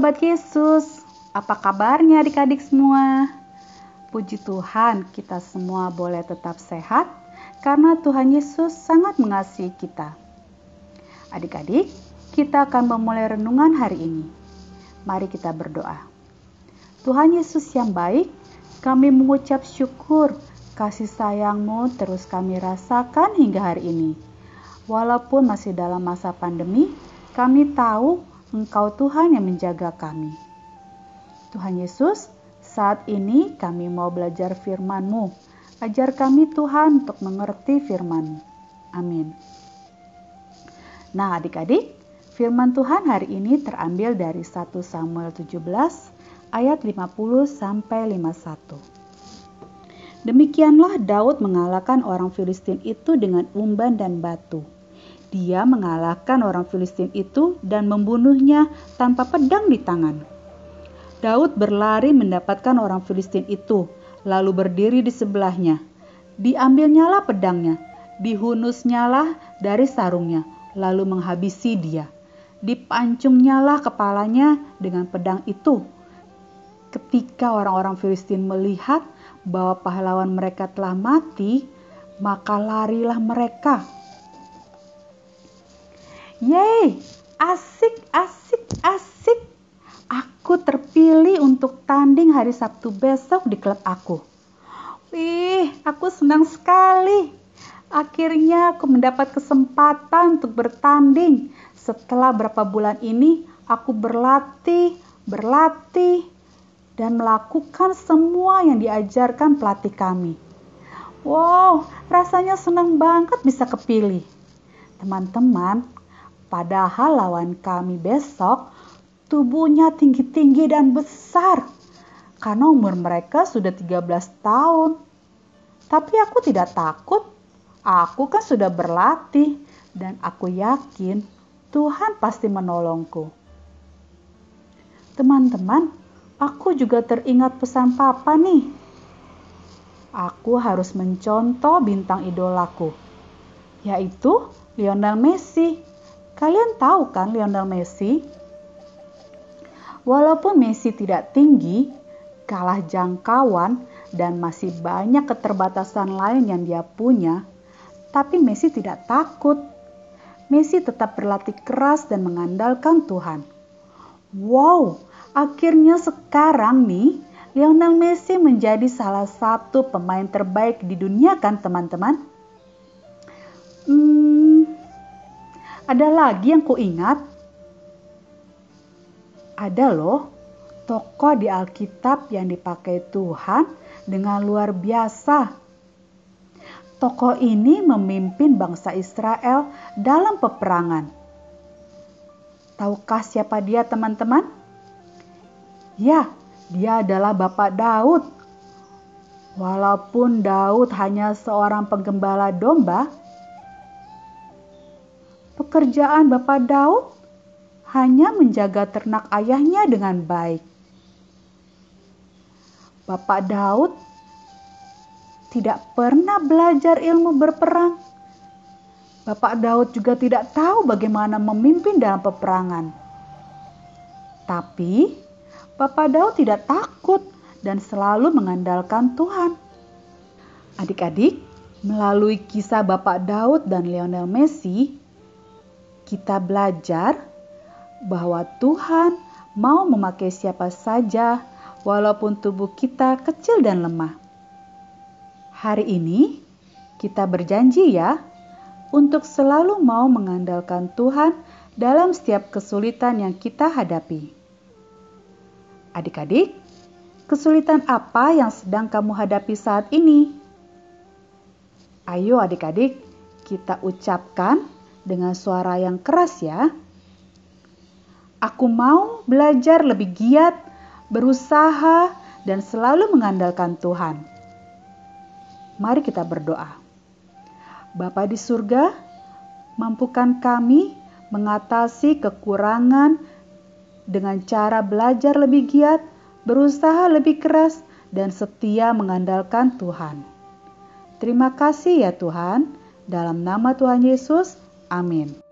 Sahabat Yesus, apa kabarnya adik-adik semua? Puji Tuhan, kita semua boleh tetap sehat karena Tuhan Yesus sangat mengasihi kita. Adik-adik, kita akan memulai renungan hari ini. Mari kita berdoa. Tuhan Yesus yang baik, kami mengucap syukur kasih sayangmu terus kami rasakan hingga hari ini. Walaupun masih dalam masa pandemi, kami tahu Engkau Tuhan yang menjaga kami. Tuhan Yesus, saat ini kami mau belajar firman-Mu. Ajar kami Tuhan untuk mengerti firman-Mu. Amin. Nah adik-adik, firman Tuhan hari ini terambil dari 1 Samuel 17 ayat 50 sampai 51. Demikianlah Daud mengalahkan orang Filistin itu dengan umban dan batu. Dia mengalahkan orang Filistin itu dan membunuhnya tanpa pedang di tangan. Daud berlari mendapatkan orang Filistin itu, lalu berdiri di sebelahnya. Diambilnyalah pedangnya, dihunusnyalah dari sarungnya, lalu menghabisi dia. Dipancungnyalah kepalanya dengan pedang itu. Ketika orang-orang Filistin melihat bahwa pahlawan mereka telah mati, maka larilah mereka Yeay, asik, asik, asik. Aku terpilih untuk tanding hari Sabtu besok di klub aku. Wih, aku senang sekali. Akhirnya aku mendapat kesempatan untuk bertanding. Setelah berapa bulan ini, aku berlatih, berlatih, dan melakukan semua yang diajarkan pelatih kami. Wow, rasanya senang banget bisa kepilih. Teman-teman, Padahal lawan kami besok tubuhnya tinggi-tinggi dan besar karena umur mereka sudah 13 tahun. Tapi aku tidak takut. Aku kan sudah berlatih dan aku yakin Tuhan pasti menolongku. Teman-teman, aku juga teringat pesan papa nih. Aku harus mencontoh bintang idolaku, yaitu Lionel Messi. Kalian tahu kan Lionel Messi? Walaupun Messi tidak tinggi, kalah jangkauan, dan masih banyak keterbatasan lain yang dia punya, tapi Messi tidak takut. Messi tetap berlatih keras dan mengandalkan Tuhan. Wow, akhirnya sekarang nih Lionel Messi menjadi salah satu pemain terbaik di dunia kan teman-teman? Ada lagi yang ku ingat? Ada loh, tokoh di Alkitab yang dipakai Tuhan dengan luar biasa. Tokoh ini memimpin bangsa Israel dalam peperangan. Tahukah siapa dia teman-teman? Ya, dia adalah Bapak Daud. Walaupun Daud hanya seorang penggembala domba, pekerjaan Bapak Daud hanya menjaga ternak ayahnya dengan baik. Bapak Daud tidak pernah belajar ilmu berperang. Bapak Daud juga tidak tahu bagaimana memimpin dalam peperangan. Tapi Bapak Daud tidak takut dan selalu mengandalkan Tuhan. Adik-adik, melalui kisah Bapak Daud dan Lionel Messi, kita belajar bahwa Tuhan mau memakai siapa saja, walaupun tubuh kita kecil dan lemah. Hari ini kita berjanji, ya, untuk selalu mau mengandalkan Tuhan dalam setiap kesulitan yang kita hadapi. Adik-adik, kesulitan apa yang sedang kamu hadapi saat ini? Ayo, adik-adik, kita ucapkan dengan suara yang keras ya. Aku mau belajar lebih giat, berusaha, dan selalu mengandalkan Tuhan. Mari kita berdoa. Bapa di surga, mampukan kami mengatasi kekurangan dengan cara belajar lebih giat, berusaha lebih keras, dan setia mengandalkan Tuhan. Terima kasih ya Tuhan. Dalam nama Tuhan Yesus, Amin.